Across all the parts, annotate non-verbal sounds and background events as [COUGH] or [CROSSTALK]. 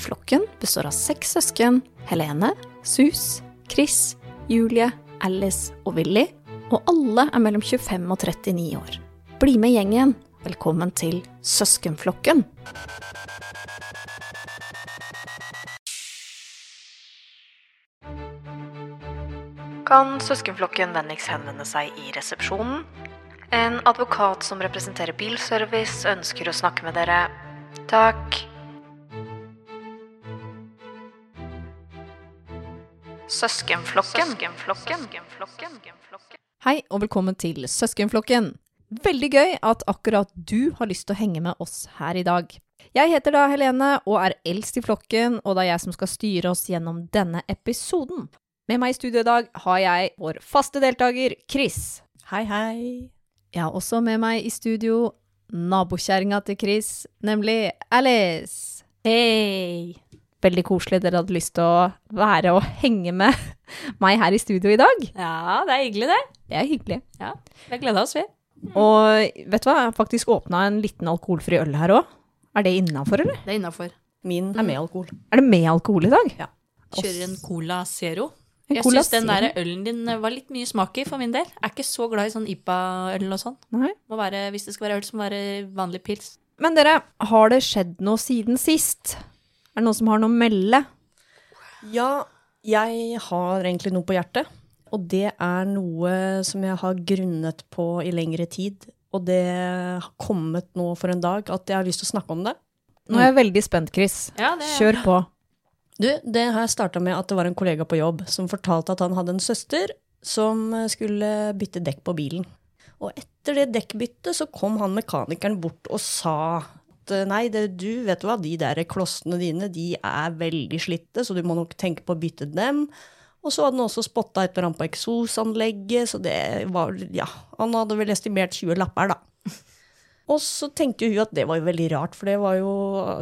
Flokken består av seks søsken. Helene, Sus, Chris, Julie, Alice og Willy. Og alle er mellom 25 og 39 år. Bli med gjengen. Velkommen til Søskenflokken. Kan søskenflokken vennligst henvende seg i resepsjonen? En advokat som representerer bilservice, ønsker å snakke med dere. Takk. Søskenflokken. Hei, og velkommen til Søskenflokken. Veldig gøy at akkurat du har lyst til å henge med oss her i dag. Jeg heter da Helene og er eldst i flokken, og det er jeg som skal styre oss gjennom denne episoden. Med meg i studio i dag har jeg vår faste deltaker Chris. Hei, hei. Jeg har også med meg i studio nabokjerringa til Chris, nemlig Alice. Hei! Veldig koselig dere hadde lyst til å være og henge med [LAUGHS] meg her i studio i dag. Ja, det er hyggelig, det. Det er hyggelig. Ja, Vi har gleda oss, vi. Og vet du hva, jeg har faktisk åpna en liten alkoholfri øl her òg. Er det innafor, eller? Det er innafor. Min er med alkohol. Er det med alkohol i dag? Ja. Kjører en Cola Zero. Jeg syns den der ølen din var litt mye smak i, for min del. Jeg er ikke så glad i sånn IPA-øl og sånn. Må være, hvis det skal være øl, så må det være vanlig pils. Men dere, har det skjedd noe siden sist? Er det noen som har noe å melde? Ja, jeg har egentlig noe på hjertet. Og det er noe som jeg har grunnet på i lengre tid. Og det har kommet nå for en dag at jeg har lyst til å snakke om det. Nå er jeg veldig spent, Chris. Ja, det- Kjør på. Du, det har jeg starta med at det var en kollega på jobb som fortalte at han hadde en søster som skulle bytte dekk på bilen. Og etter det dekkbyttet så kom han mekanikeren bort og sa at nei, det, du vet hva, de der klossene dine de er veldig slitte, så du må nok tenke på å bytte dem. Og så hadde han også spotta et eller annet på eksosanlegget, så det var ja, Han hadde vel estimert 20 lapper, da. [LAUGHS] Og så tenkte hun at det var jo veldig rart, for det var jo,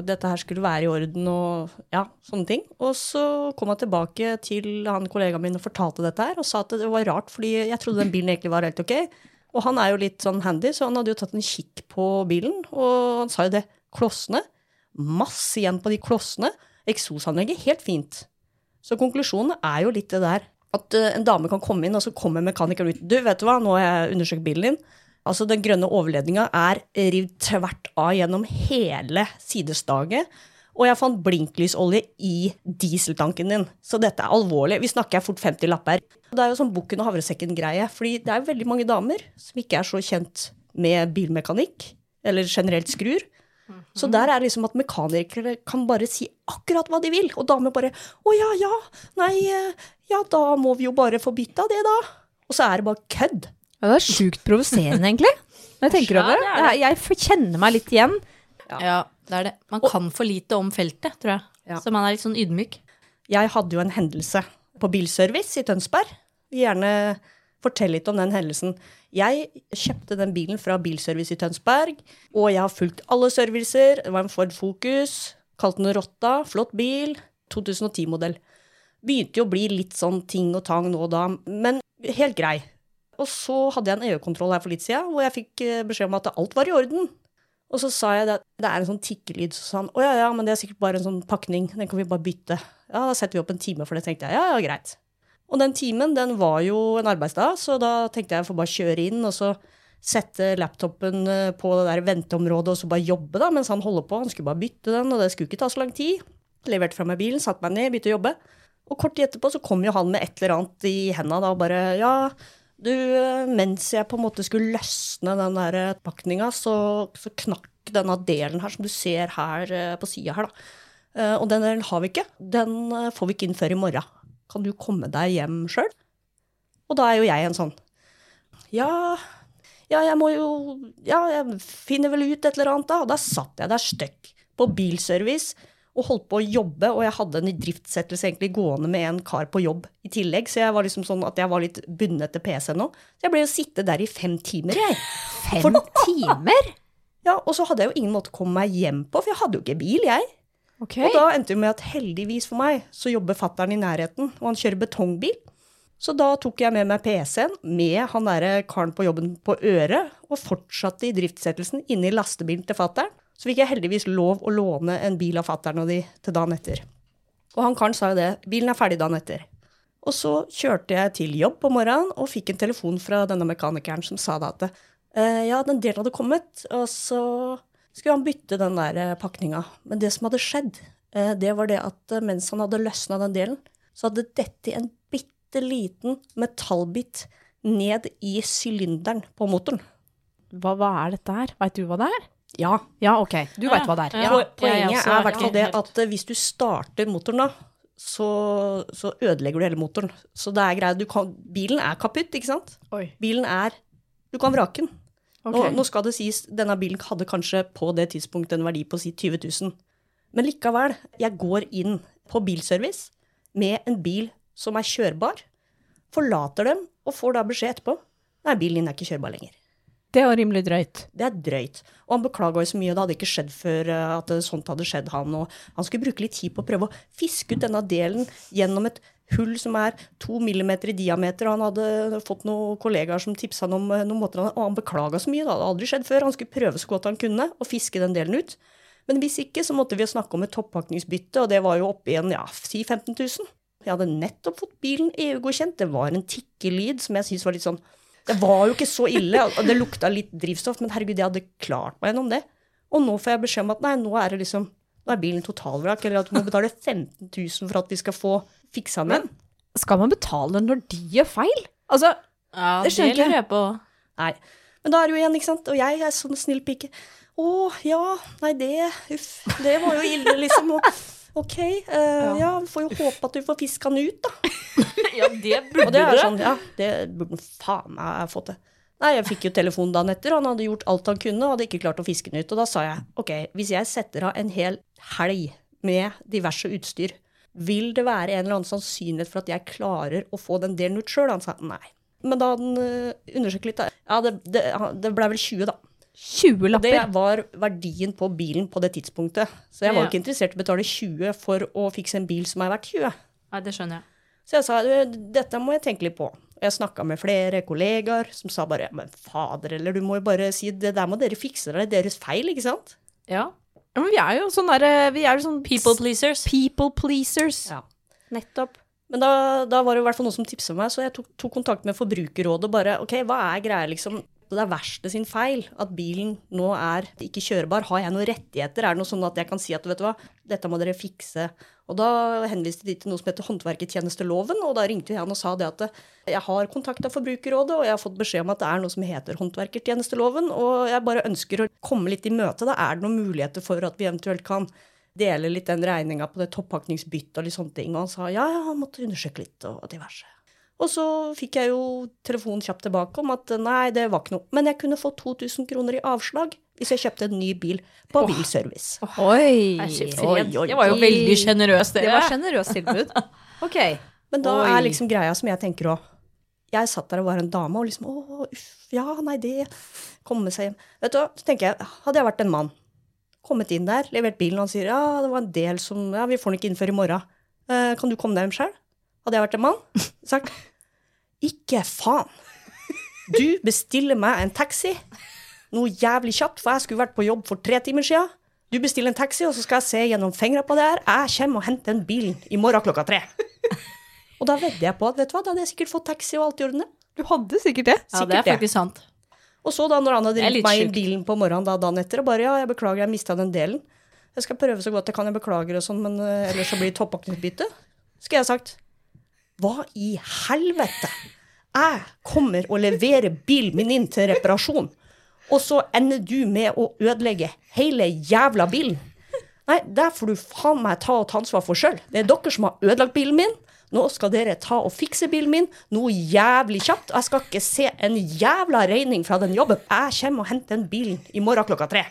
dette her skulle være i orden og ja, sånne ting. Og så kom jeg tilbake til han kollegaen min og fortalte dette her, og sa at det var rart, fordi jeg trodde den bilen egentlig var helt ok. Og han er jo litt sånn handy, så han hadde jo tatt en kikk på bilen, og han sa jo det. Klossene. Masse igjen på de klossene. Eksosanlegget, helt fint. Så konklusjonen er jo litt det der at eh, en dame kan komme inn, og så kommer mekanikeren ut. Du, vet du hva, nå har jeg undersøkt bilen din. Altså, den grønne overledninga er revet tvert av gjennom hele sidestaget. Og jeg fant blinklysolje i dieseltanken din. Så dette er alvorlig. Vi snakker fort 50 lapper. Det er jo sånn bukken og havresekken-greie. fordi det er veldig mange damer som ikke er så kjent med bilmekanikk, eller generelt skrur. Så der er det liksom at mekanikere kan bare si akkurat hva de vil, og damer bare 'Å ja, ja, nei, eh, ja, da må vi jo bare få bytta det, da'. Og så er det bare kødd. Ja, det er sjukt provoserende, egentlig. Når jeg tenker over er det. Jeg, kjenner meg litt igjen. Ja. det er det. Man kan for lite om feltet, tror jeg. Ja. Så man er litt sånn ydmyk. Jeg hadde jo en hendelse på bilservice i Tønsberg. Gjerne fortelle litt om den hendelsen. Jeg kjøpte den bilen fra Bilservice i Tønsberg, og jeg har fulgt alle servicer. Det var en Ford Focus, kalte den Rotta, flott bil, 2010-modell. Begynte jo å bli litt sånn ting og tang nå og da, men helt grei. Og så hadde jeg en EU-kontroll her for litt siden, hvor jeg fikk eh, beskjed om at alt var i orden. Og så sa jeg at det er en sånn tikkelyd, så sa han å ja, ja, men det er sikkert bare en sånn pakning, den kan vi bare bytte. Ja, da setter vi opp en time for det, tenkte jeg. Ja, ja, greit. Og den timen, den var jo en arbeidsdag, så da tenkte jeg jeg får bare kjøre inn, og så sette laptopen eh, på det der venteområdet, og så bare jobbe, da, mens han holder på. Han skulle bare bytte den, og det skulle ikke ta så lang tid. Leverte fra meg bilen, satte meg ned, begynte å jobbe. Og kort tid etterpå så kom jo han med et eller annet i henda da, og bare ja, du, eh, mens jeg på en måte skulle løsne den der eh, pakninga, så, så knakk denne delen her, som du ser her eh, på sida her, da. Og den delen har vi ikke. Den får vi ikke inn før i morgen. Kan du komme deg hjem sjøl? Og da er jo jeg en sånn Ja, ja, jeg må jo Ja, jeg finner vel ut et eller annet, da. Og da satt jeg der støkk på bilservice og holdt på å jobbe, og jeg hadde en idriftsettelse egentlig gående med en kar på jobb i tillegg, så jeg var liksom sånn at jeg var litt bundet til PC nå. Så jeg ble jo sitte der i fem timer, jeg. Fem timer? [LAUGHS] Ja, og så hadde jeg jo ingen måte å komme meg hjem på, for jeg hadde jo ikke bil, jeg. Okay. Og da endte det med at heldigvis for meg, så jobber fattern i nærheten, og han kjører betongbil. Så da tok jeg med meg PC-en med han derre karen på jobben på øret, og fortsatte i driftsettelsen inne i lastebilen til fattern. Så fikk jeg heldigvis lov å låne en bil av fattern og de til dagen etter. Og han karen sa jo det, bilen er ferdig dagen etter. Og så kjørte jeg til jobb på morgenen og fikk en telefon fra denne mekanikeren som sa da at eh, ja, den delen hadde kommet, og så skulle han bytte den der eh, pakninga. Men det som hadde skjedd, eh, det var det at mens han hadde løsna den delen, så hadde dette en bitte liten metallbit ned i sylinderen på motoren. Hva, hva er dette her? Veit du hva det er? Ja, Ja, ok. Du veit hva det er. Ja. Poenget er i hvert fall det at eh, hvis du starter motoren da, så, så ødelegger du hele motoren. Så det er greit. Du kan, bilen er kaputt, ikke sant? Oi. Bilen er Du kan vrake den. Nå, nå skal det sies, denne bilen hadde kanskje på det tidspunktet en verdi på si 20 000. Men likevel, jeg går inn på bilservice med en bil som er kjørbar, forlater dem og får da beskjed etterpå Nei, bilen din er ikke kjørbar lenger. Det var rimelig drøyt. Det er drøyt. Og han beklaga så mye, det hadde ikke skjedd før eh, at sånt hadde skjedd han. Og han skulle bruke litt tid på å prøve å fiske ut denne delen gjennom et hull som er to millimeter i diameter. Og han hadde fått noen kollegaer som tipsa han om eh, noen måter, og han beklaga så mye. Det hadde aldri skjedd før. Han skulle prøve så godt han kunne å fiske den delen ut. Men hvis ikke, så måtte vi snakke om et toppakningsbytte, og det var jo oppe i en, ja, si 15 000. Jeg hadde nettopp fått bilen EU-godkjent. Det var en tikkelyd som jeg syntes var litt sånn Det var jo ikke så ille, og det lukta litt drivstoff, men herregud, jeg hadde klart meg gjennom det. Og nå får jeg beskjed om at nei, nå er det liksom nå er bilen totalvrak, eller at du må betale 15 000 for at vi skal få fiksa den. Skal man betale når de gjør feil? Altså, Ja, Det skjønner det lurer jeg på. Nei. Men da er det jo igjen, ikke sant. Og jeg er sånn snill pike. Å, ja, nei, det Uff, det var jo ille, liksom. Og, ok, uh, ja. vi får jo håpe at du får fiska den ut, da. [LAUGHS] Ja, det burde du. sånn, ja, det burde han faen meg fått til. Nei, jeg fikk jo telefon dagen etter, han hadde gjort alt han kunne, og hadde ikke klart å fiske den ut. Og da sa jeg, ok, hvis jeg setter av en hel helg med diverse utstyr, vil det være en eller annen sannsynlighet for at jeg klarer å få den delen ut sjøl? Han sa nei. Men da hadde han uh, undersøkt litt, da. Ja, det, det, det ble vel 20, da. 20 Og det var verdien på bilen på det tidspunktet. Så jeg var Ja. ikke interessert i å betale 20 for å fikse en bil som er verdt 20. Nei, det skjønner jeg. Så jeg sa «Du, dette må jeg tenke litt på. Og jeg snakka med flere kollegaer som sa bare men fader, eller du må jo bare si det der må dere fikse, det er deres feil, ikke sant? Ja. Ja, men vi er jo sånn derre Vi er jo sånn People pleasers. people pleasers. Ja. Nettopp. Men da, da var det i hvert fall noen som tipsa meg, så jeg tok, tok kontakt med Forbrukerrådet og bare ok, hva er greia, liksom? Det er verste sin feil at bilen nå er ikke kjørbar. Har jeg noen rettigheter? Er det noe sånn at jeg kan si at vet du hva, dette må dere fikse? Og da henviste de til noe som heter håndverkertjenesteloven, og da ringte han og sa det at jeg har kontakta Forbrukerrådet, og jeg har fått beskjed om at det er noe som heter håndverkertjenesteloven, og jeg bare ønsker å komme litt i møte. Da er det noen muligheter for at vi eventuelt kan dele litt den regninga på det toppakningsbyttet og litt sånne ting. Og han sa ja, ja, han måtte undersøke litt og diverse. Og så fikk jeg jo telefon kjapt tilbake om at nei, det var ikke noe. Men jeg kunne få 2000 kroner i avslag hvis jeg kjøpte en ny bil på bilservice. Oi. Nei, oi, oi, Det var jo veldig sjenerøst, Det Det var sjenerøst tilbud. [LAUGHS] Ok. Men da Oi. er liksom greia som jeg tenker òg. jeg satt der og var en dame, og liksom Å, uff, ja, nei, det Komme seg hjem. Vet du hva, så tenker jeg, hadde jeg vært en mann, kommet inn der, levert bilen, og han sier ja, det var en del som Ja, vi får den ikke inn før i morgen. Eh, kan du komme deg hjem sjøl? Hadde jeg vært en mann, sagt ikke faen. Du bestiller meg en taxi, noe jævlig kjapt, for jeg skulle vært på jobb for tre timer sia. Du bestiller en taxi, og så skal jeg se gjennom fingra på det her. Jeg kommer og henter den bilen i morgen klokka tre. Og da vedder jeg på at vet du hva, da hadde jeg sikkert fått taxi og alt i orden. Du hadde sikkert det. Ja, det er Sikkert det. faktisk sant. Og så da når han hadde ringt meg i bilen på morgenen da, dagen etter, og bare ja, jeg beklager, jeg mista den delen. Jeg skal prøve så godt jeg kan, jeg beklager og sånn, men uh, ellers så blir det toppakningsbytte. Skulle jeg sagt. Hva i helvete? Jeg kommer og leverer bilen min inn til reparasjon, og så ender du med å ødelegge hele jævla bilen. Nei, der får du faen meg ta og ta ansvar for sjøl. Det er dere som har ødelagt bilen min. Nå skal dere ta og fikse bilen min, noe jævlig kjapt. Og jeg skal ikke se en jævla regning fra den jobben. Jeg kommer og henter den bilen i morgen klokka tre.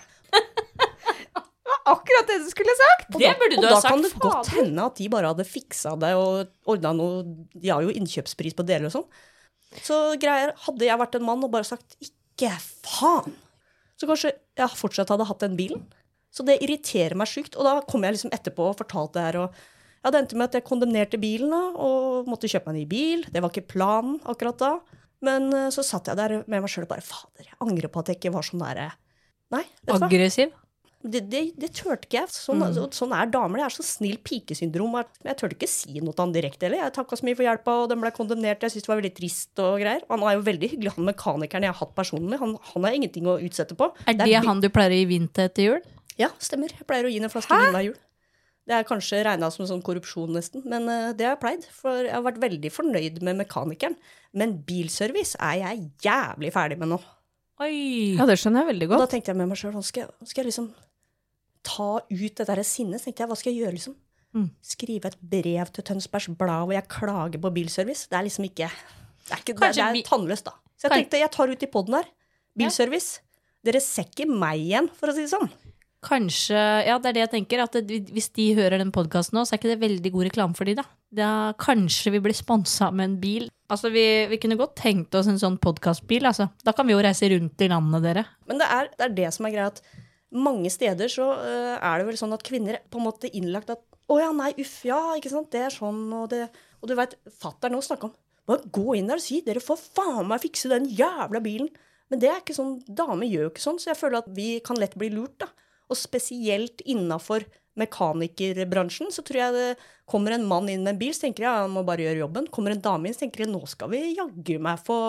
Akkurat det du skulle sagt! Og Det da, burde du og ha da kan sagt, det godt hende at de bare hadde fiksa det og ordna noe De har jo innkjøpspris på deler og sånn. Så greier, hadde jeg vært en mann og bare sagt 'ikke faen', så kanskje jeg fortsatt hadde hatt den bilen. Så det irriterer meg sjukt. Og da kom jeg liksom etterpå og fortalte det her. og ja, Det endte med at jeg kondemnerte bilen da, og måtte kjøpe meg en ny bil. Det var ikke planen akkurat da. Men eh, så satt jeg der med meg sjøl og bare Fader, jeg angrer på at jeg ikke var sånn derre Nei, du hva. Aggressiv. Det, det, det turte ikke jeg. Sånn, Mm. så- sånn er damer. Det er så snill pikesyndrom. Men Jeg turte ikke si noe til han direkte heller. Jeg takka så mye for hjelpa, og den ble kondemnert. Jeg syntes det var veldig trist og greier. Han er jo veldig hyggelig, han mekanikeren jeg har hatt personlig. Han, han har ingenting å utsette på. Er det bi- han du pleier å gi vin til etter jul? Ja, stemmer. Jeg pleier å gi ham en flaske vin hver jul. Det er kanskje regna som sånn korrupsjon, nesten, men eh, det har jeg pleid. For jeg har vært veldig fornøyd med mekanikeren. Men bilservice er jeg jævlig ferdig med nå. Oi. Ja, det skjønner jeg veldig Og da tenkte jeg med meg sjøl, skal, skal jeg liksom ta ut det der sinnet? Så tenkte jeg, hva skal jeg gjøre, liksom? Mm. Skrive et brev til Tønsbergs Blad hvor jeg klager på bilservice? Det er liksom ikke Det er, ikke, det, det er tannløst, da. Så jeg tenkte, jeg tar ut i poden her. Bilservice. Dere ser ikke meg igjen, for å si det sånn. Kanskje Ja, det er det jeg tenker. At det, hvis de hører den podkasten nå, så er ikke det veldig god reklame for de, da. da kanskje vi blir sponsa med en bil. Altså, vi, vi kunne godt tenkt oss en sånn podkastbil, altså. Da kan vi jo reise rundt i landet, dere. Men det er, det er det som er greia, at mange steder så øh, er det vel sånn at kvinner er på en måte innlagt at å ja, nei, uff, ja, ikke sant, det er sånn, og det Og du veit, fatter'n nå snakker om bare gå inn der og si dere får faen meg fikse den jævla bilen. Men det er ikke sånn, damer gjør jo ikke sånn, så jeg føler at vi kan lett bli lurt, da. Og spesielt innafor mekanikerbransjen, så tror jeg det kommer en mann inn med en bil, så tenker jeg han må bare gjøre jobben. Kommer en dame inn, så tenker jeg nå skal vi jaggu meg få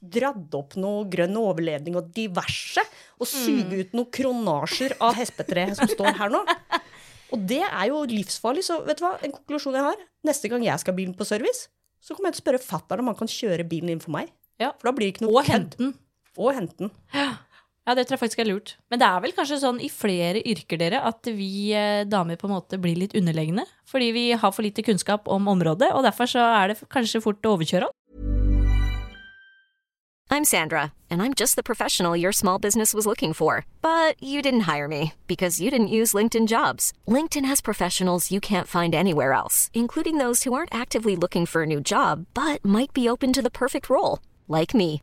dradd opp noe grønn overledning og diverse, og suge ut noen kronasjer av hespetre som står her nå. Og det er jo livsfarlig, så vet du hva, en konklusjon jeg har, neste gang jeg skal ha bilen på service, så kommer jeg til å spørre fatter'n om han kan kjøre bilen inn for meg. Ja. For da blir det ikke noe Og hente den. Og hente den. Ja, det tror jeg faktisk er lurt. Men det er vel kanskje sånn i flere yrker dere at vi eh, damer på en måte blir litt underlegne. Fordi vi har for lite kunnskap om området, og derfor så er det kanskje fort å overkjøre oss. I'm Sandra, and I'm just the professional your small business was looking for. But you didn't hire me because you didn't use LinkedIn jobs. LinkedIn has professionals you can't find anywhere else, including those who aren't actively looking for a new job but might be open to the perfect role, like me.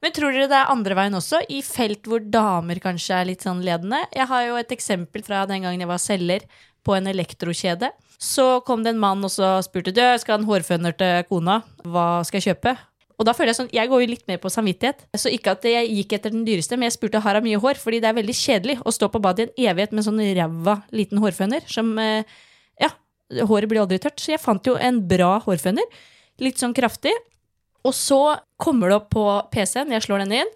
Men tror dere det er andre veien også, i felt hvor damer kanskje er litt sånn ledende? Jeg har jo et eksempel fra den gangen jeg var selger på en elektrokjede. Så kom det en mann og så spurte du, skal ha en hårføner til kona, hva skal jeg kjøpe? Og da føler jeg sånn, jeg går jo litt mer på samvittighet. Så ikke at jeg gikk etter den dyreste, men jeg spurte har hun mye hår, fordi det er veldig kjedelig å stå på badet i en evighet med sånn ræva liten hårføner som eh, ja, Håret blir aldri tørt. Så jeg fant jo en bra hårføner. Litt sånn kraftig. Og så kommer det opp på PC-en, jeg slår den inn,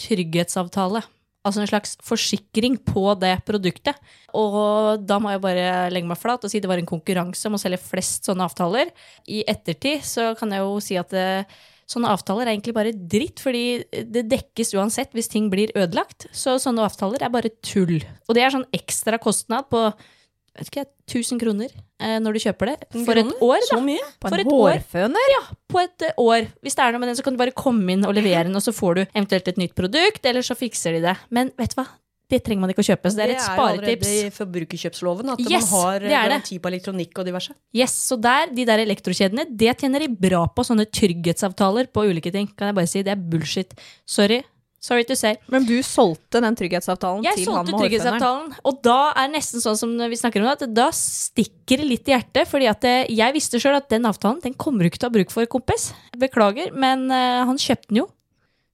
trygghetsavtale. Altså en slags forsikring på det produktet. Og da må jeg bare legge meg flat og si det var en konkurranse om å selge flest sånne avtaler. I ettertid så kan jeg jo si at det, sånne avtaler er egentlig bare dritt, fordi det dekkes uansett hvis ting blir ødelagt. Så sånne avtaler er bare tull. Og det er sånn ekstra kostnad på vet ikke, 1000 kroner eh, når du kjøper det. For et år, da. Så mye? På en hårføner? Ja, på et uh, år. Hvis det er noe med den, så kan du bare komme inn og levere den, og så får du eventuelt et nytt produkt, eller så fikser de det. Men vet du hva? Det trenger man ikke å kjøpe, så det er et sparetips. Det jo sparetips. allerede i forbrukerkjøpsloven at Yes, man har er garanti på elektronikk og diverse. Yes, så der, de der elektrokjedene, det tjener de bra på, sånne trygghetsavtaler på ulike ting. Kan jeg bare si, det er bullshit. Sorry. Sorry to say. Men du solgte den trygghetsavtalen Jeg til han solgte med hårføneren? trygghetsavtalen, og da er det nesten sånn som vi snakker om det, at da stikker det litt i hjertet, fordi at eh, jeg visste sjøl at den avtalen den kommer du ikke til å ha bruk for, kompis. Beklager, men eh, han kjøpte den jo.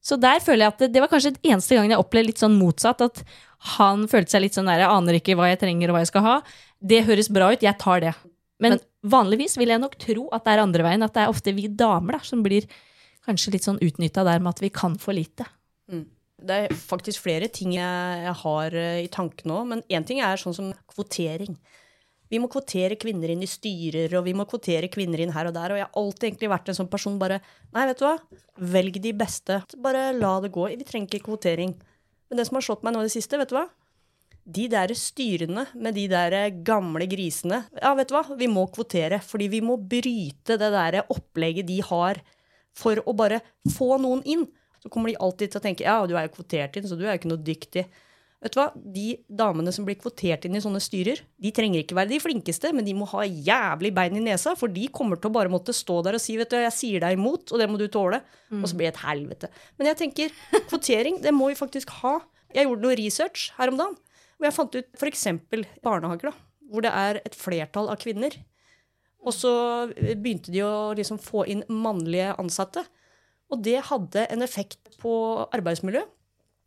Så der føler jeg at det, det var kanskje den eneste gangen jeg opplevde litt sånn motsatt, at han følte seg litt sånn der, jeg aner ikke hva jeg trenger og hva jeg skal ha. Det høres bra ut, jeg tar det. Men, vanligvis vil jeg nok tro at det er andre veien, at det er ofte vi damer da, som blir kanskje litt sånn utnytta der med at vi kan for lite. Det er faktisk flere ting jeg, har eh, i tankene nå, men én ting er sånn som kvotering. Vi må kvotere kvinner inn i styrer, og vi må kvotere kvinner inn her og der. Og jeg har alltid egentlig vært en sånn person bare Nei, vet du hva? Velg de beste. Bare la det gå. Vi trenger ikke kvotering. Men det som har slått meg nå i det siste, vet du hva? De der styrene med de der gamle grisene Ja, vet du hva? Vi må kvotere. Fordi vi må bryte det der opplegget de har for å bare få noen inn. Så kommer de alltid til å tenke ja, du er jo kvotert inn, så du er jo ikke noe dyktig. Vet du hva? De damene som blir kvotert inn i sånne styrer, de trenger ikke være de flinkeste, men de må ha jævlig bein i nesa, for de kommer til å bare måtte stå der og si vet du, jeg sier deg imot, og det må du tåle. Og så blir det et helvete. Men jeg tenker, kvotering, det må vi faktisk ha. Jeg gjorde noe research her om dagen, hvor jeg fant ut f.eks. barnehager, da, hvor det er et flertall av kvinner. Og så begynte de å liksom få inn mannlige ansatte. Og det hadde en effekt på arbeidsmiljøet.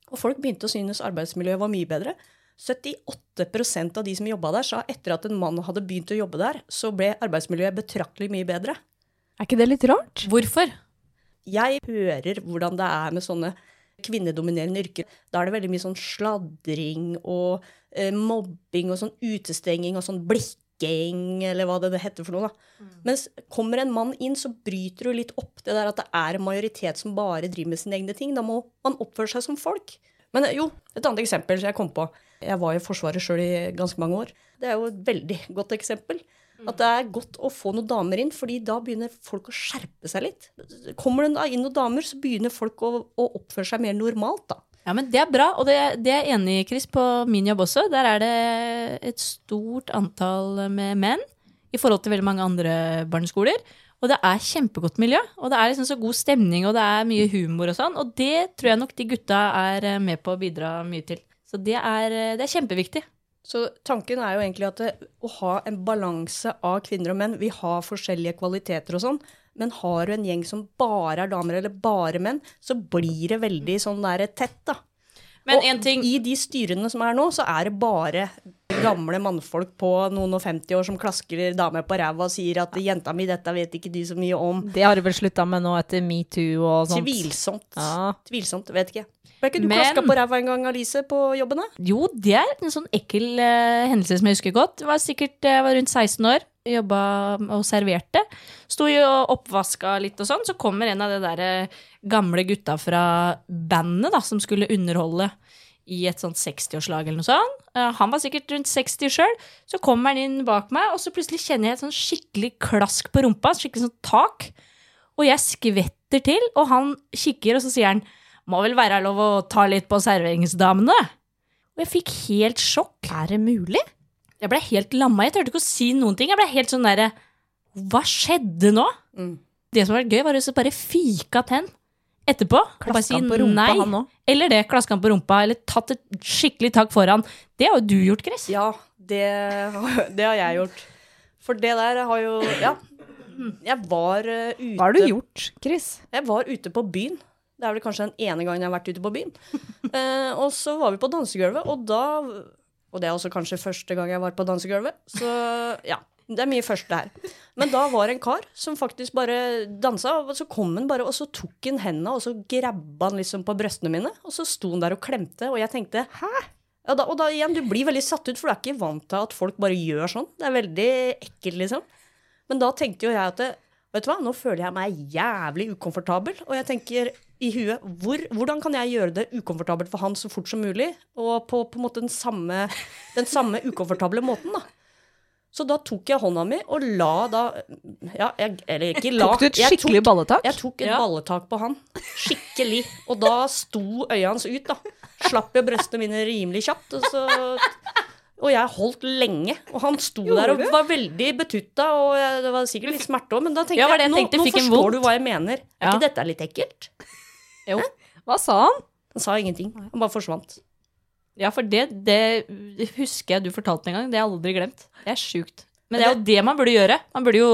Og folk begynte å synes arbeidsmiljøet var mye bedre. 78% av de som jobba der, sa etter at en mann hadde begynt å jobbe der, så ble arbeidsmiljøet betraktelig mye bedre. Er ikke det litt rart? Hvorfor? Jeg hører hvordan det er med sånne kvinnedominerende yrker. Da er det veldig mye sånn sladring og eh, mobbing og sånn utestenging og sånn blikking, eller hva det, heter for noe. da. Mens kommer en mann inn, så bryter du litt opp det der at det er en majoritet som bare driver med sine egne ting. Da må man oppføre seg som folk. Men eh, jo, et annet eksempel som jeg kom på. Jeg var i Forsvaret sjøl i ganske mange år. Det er jo et veldig [LAUGHS] godt eksempel. At det er godt å få noen damer inn, fordi da begynner folk å skjerpe seg litt. Kommer det inn noen damer, så begynner folk å, å oppføre seg mer normalt, da. Ja, men Det er bra, og det, det er jeg enig i, Chris, på min jobb også. Der er det et stort antall med menn i forhold til veldig mange andre barneskoler. Og det er kjempegodt miljø, og det er liksom så god stemning, og det er mye humor og sånn. Og det tror jeg nok de gutta er eh, med på å bidra mye til. Så det er, eh, det er kjempeviktig. Så tanken er jo egentlig at det, å ha en balanse av kvinner og menn Vi har forskjellige kvaliteter og sånn, men har du en gjeng som bare er damer eller bare menn, så blir det veldig sånn der tett, da. Men og en ting i de styrene som er nå, så er det bare gamle mannfolk på noen og 50 år som klasker damer på ræva og sier at 'jenta mi, dette vet ikke de så mye om'. Det har du vel slutta med nå etter metoo og sånt. Tvilsomt. Ja. Tvilsomt, vet ikke. Ble ikke du Men- klaska på ræva en gang, Alice, på jobben? da? Jo, det er en sånn ekkel uh, hendelse som jeg husker godt. Det var sikkert jeg var rundt 16 år, jobba og serverte. Sto jo og oppvaska litt og sånn, så kommer en av de der eh, gamle gutta fra bandet da, som skulle underholde i et sånt 60-årslag eller noe sånt. Han var sikkert rundt 60 sjøl. Så kommer han inn bak meg, og så plutselig kjenner jeg et sånn skikkelig klask på rumpa. Skikkelig sånn tak. Og jeg skvetter til, og han kikker, og så sier han må vel være lov å ta litt på serveringsdamene? Og jeg fikk helt sjokk. Er det mulig? Jeg ble helt lamma. Jeg turte ikke å si noen ting. Jeg ble helt sånn derre Hva skjedde nå? Mm. Det som var gøy, var å bare fika han etterpå. og bare Klaska på rumpa, nei. han òg? Eller det. Klaska han på rumpa, eller tatt et skikkelig tak foran. Det har jo du gjort, Chris. Ja, det, det har jeg gjort. For det der har jo Ja. Jeg var eh, ute Hva har du gjort, Chris? Jeg var ute på byen. Det er vel kanskje den ene gangen jeg har vært ute på byen. [LAUGHS] Eh, og så var vi på dansegulvet, og da Og det er også kanskje første gang jeg var på dansegulvet. Så ja. Det er mye første her. Men da var det en kar som faktisk bare dansa, og så kom han bare, og så tok han hendene, og så grabba han liksom på brøstene mine, og så sto han der og klemte, og jeg tenkte hæ? Ja, da, og da igjen, du blir veldig satt ut, for du er ikke vant til at folk bare gjør sånn. Det er veldig ekkelt, liksom. Men da tenkte jo jeg at det, vet du hva, nå føler jeg meg jævlig ukomfortabel, og jeg tenker i huet hvor, hvordan kan jeg gjøre det ukomfortabelt for han så fort som mulig, og på, på en måte den samme, den samme ukomfortable måten, da. Så da tok jeg hånda mi og la da Ja, jeg, eller ikke la Tok du et jeg tok, balletak? Jeg tok et Ja. balletak på han. Skikkelig. Og da sto øya hans ut, da. Slapp jeg brøstene mine rimelig kjapt. Og, så, og jeg holdt lenge. Og han sto der og var veldig betutta, og jeg, det var sikkert litt smerte òg, men da tenkte Ja, jeg jeg tenkte, nå nå forstår vondt? du hva jeg mener. Er ikke dette litt ekkelt? Jo. Hva sa han? Han sa ingenting. Han bare forsvant. Ja, for det, det husker jeg du fortalte en gang. Det har jeg aldri glemt. Det er sjukt. Men det er jo det man burde gjøre. Man burde jo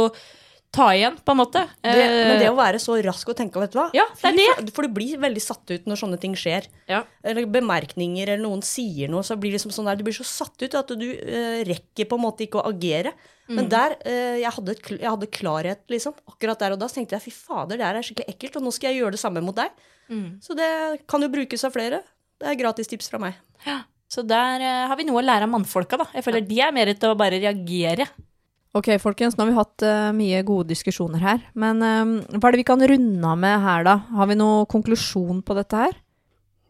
ta igjen, på en måte. Det, men det Eh, å være så rask og tenke, vet du hva Ja, det er det. For, For du blir veldig satt ut når sånne ting skjer. Ja. Eller bemerkninger, eller noen sier noe, så blir det liksom sånn der, du blir så satt ut at du uh, rekker på en måte ikke å agere. Mm. Men der, uh, jeg, hadde, jeg hadde klarhet, liksom. Akkurat der og da så tenkte jeg fy fader, det her er skikkelig ekkelt, og nå skal jeg gjøre det samme mot deg. Mm. Så det kan jo brukes av flere. Det er gratis tips fra meg. Så der uh, har vi noe å lære av mannfolka, da. Jeg føler de er mer til å bare reagere. Ok, folkens, nå har vi hatt uh, mye gode diskusjoner her. Men uh, hva er det vi kan runde av med her, da? Har vi noen konklusjon på dette her?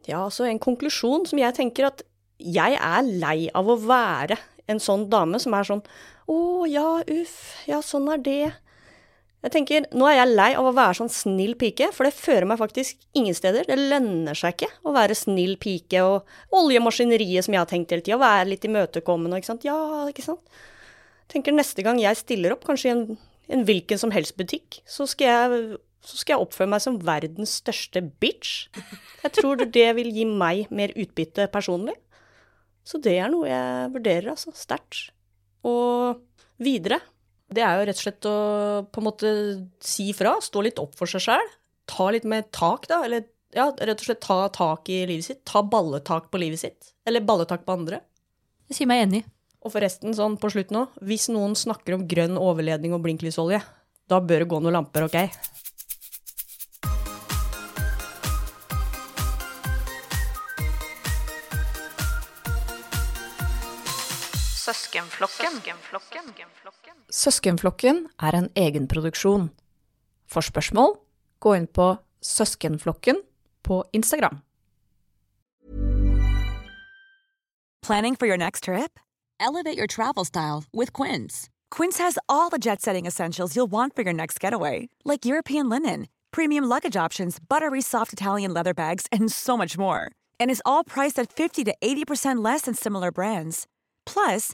Ja, altså en konklusjon som jeg tenker at jeg er lei av å være en sånn dame som er sånn Å ja, uff, ja, sånn er det. Jeg tenker, Nå er jeg lei av å være sånn snill pike, for det fører meg faktisk ingen steder. Det lønner seg ikke å være snill pike og oljemaskineriet som jeg har tenkt hele tida. Være litt imøtekommende, ikke sant. Ja, ikke sant. tenker neste gang jeg stiller opp, kanskje i en, en hvilken som helst butikk, så skal jeg så skal jeg oppføre meg som verdens største bitch. Jeg tror det vil gi meg mer utbytte personlig. Så det er noe jeg vurderer, altså. Sterkt. Og videre. Det er jo rett og slett å på en måte si fra, stå litt opp for seg sjæl. Ta litt mer tak, da. Eller ja, rett og slett ta tak i livet sitt. Ta balletak på livet sitt. Eller balletak på andre. Jeg sier meg enig. Og forresten, sånn på slutten nå, hvis noen snakker om grønn overledning og blinklys-olje, da bør det gå noen lamper, ok? Søskenflokken er en egenproduksjon. For spørsmål, gå inn på Søskenflokken på Instagram. Planning for your next trip? Elevate your travel style with Quince. Quince has all the jet setting essentials you'll want for your next getaway, like European linen, premium luggage options, buttery soft Italian leather bags, and so much more. And is all priced at 50 to 80% less than similar brands. Plus,